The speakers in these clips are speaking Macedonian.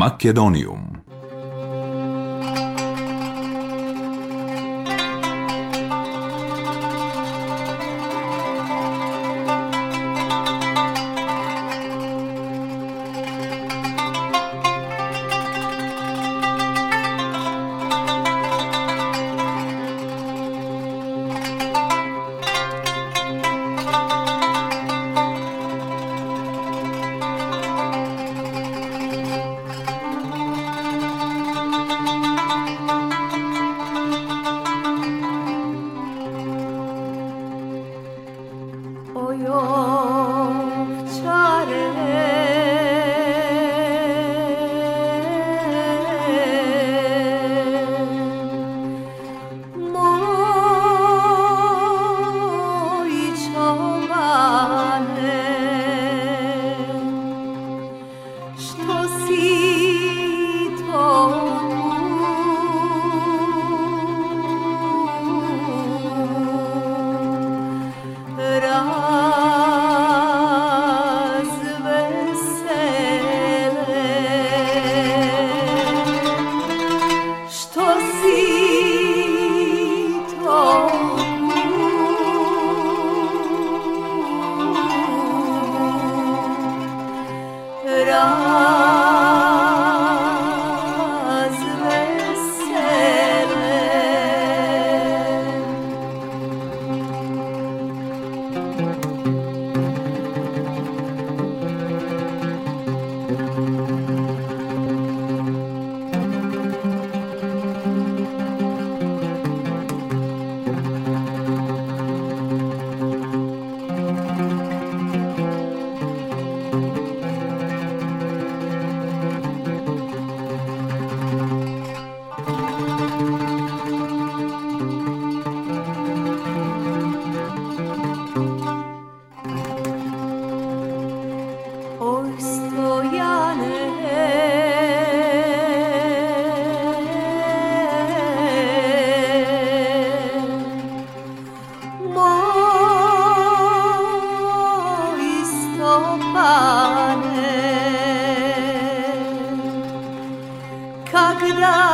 Македониум. Love.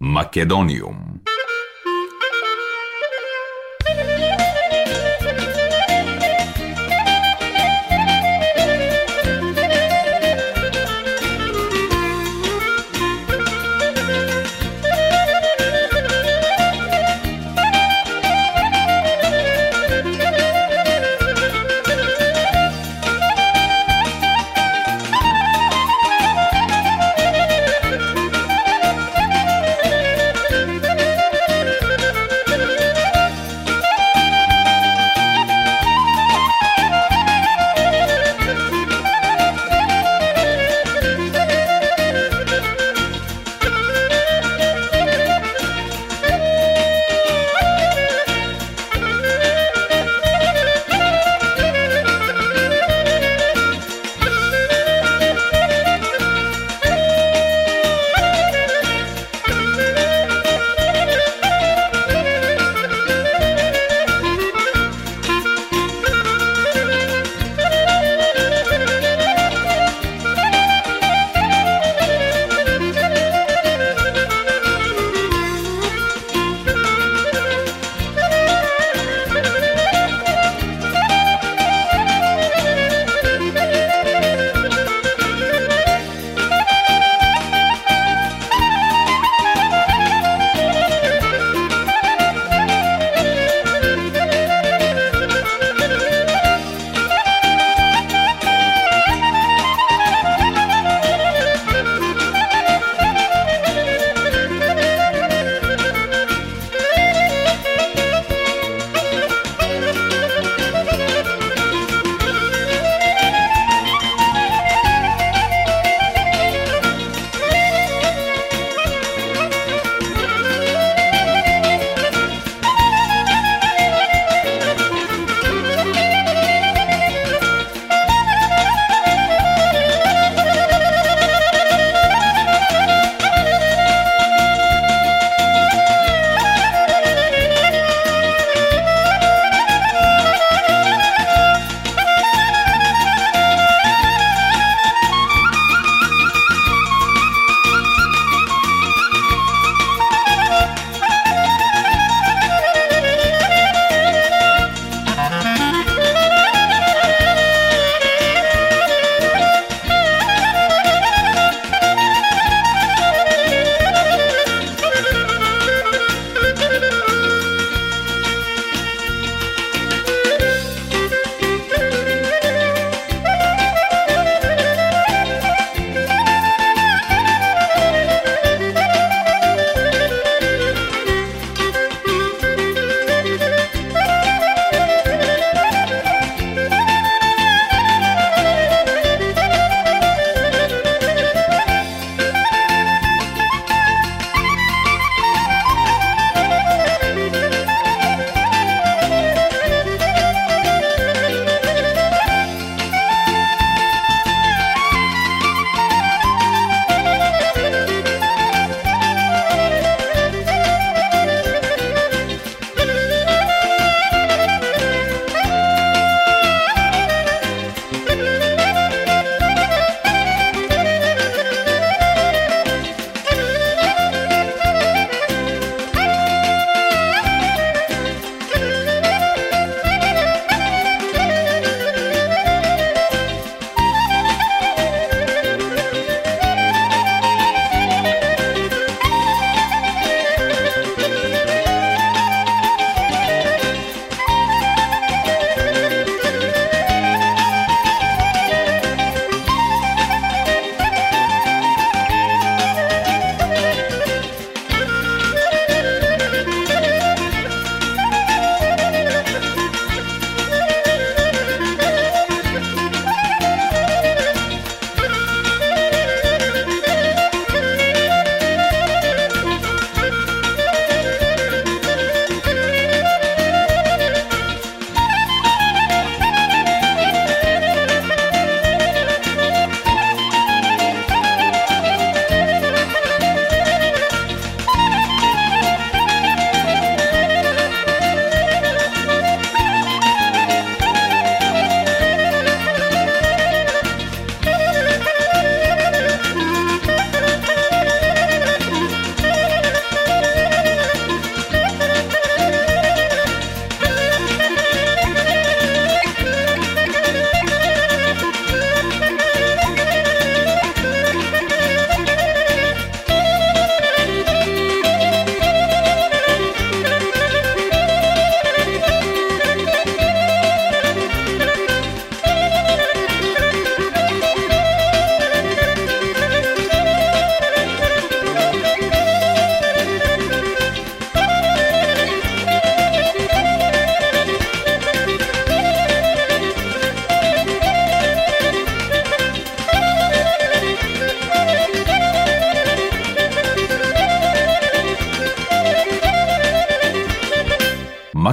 Македониум.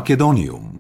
Македониум.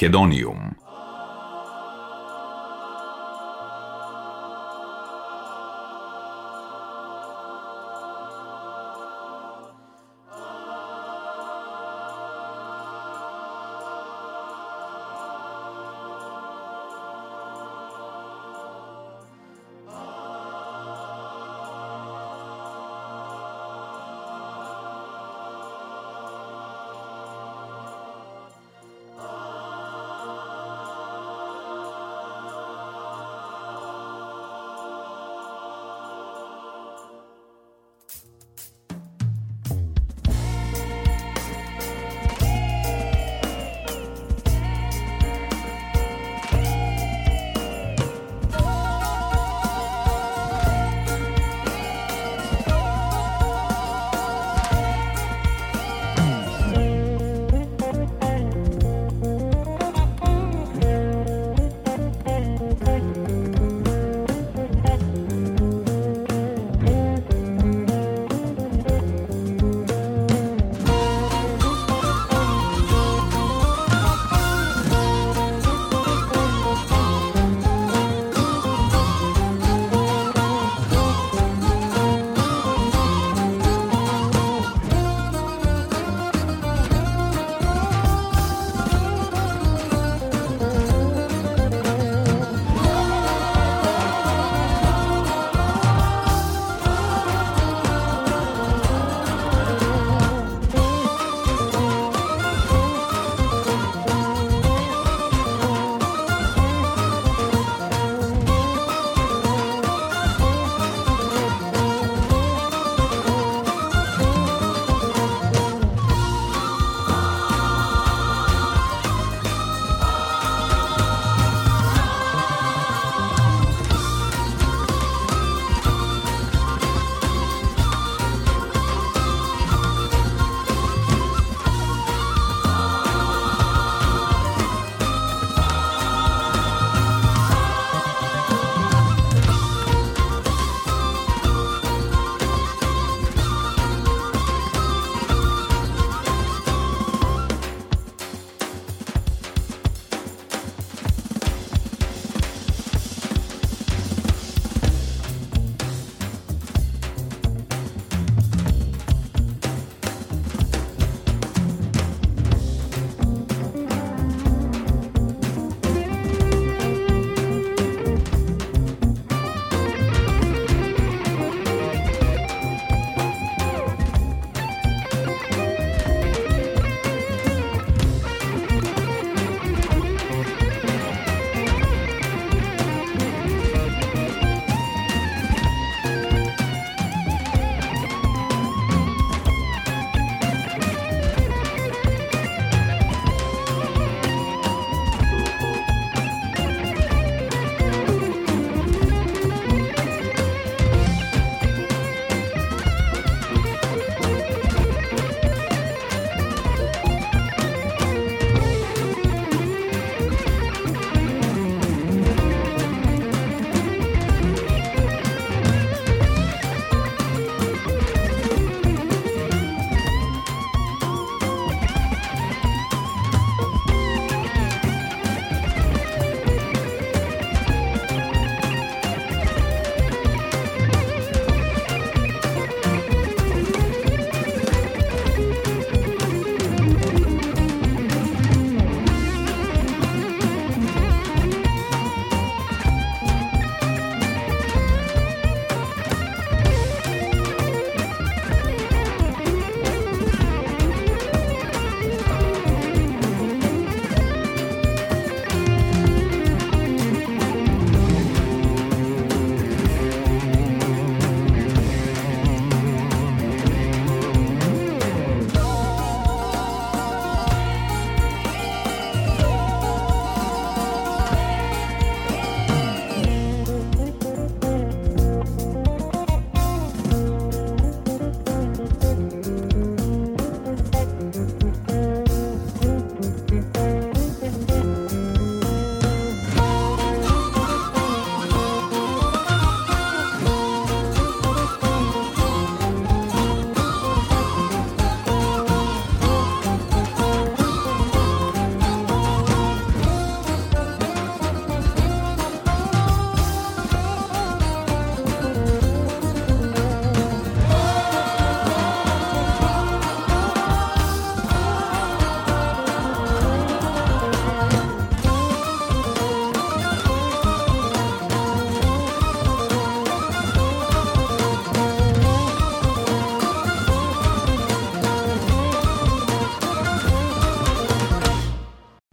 Македониум.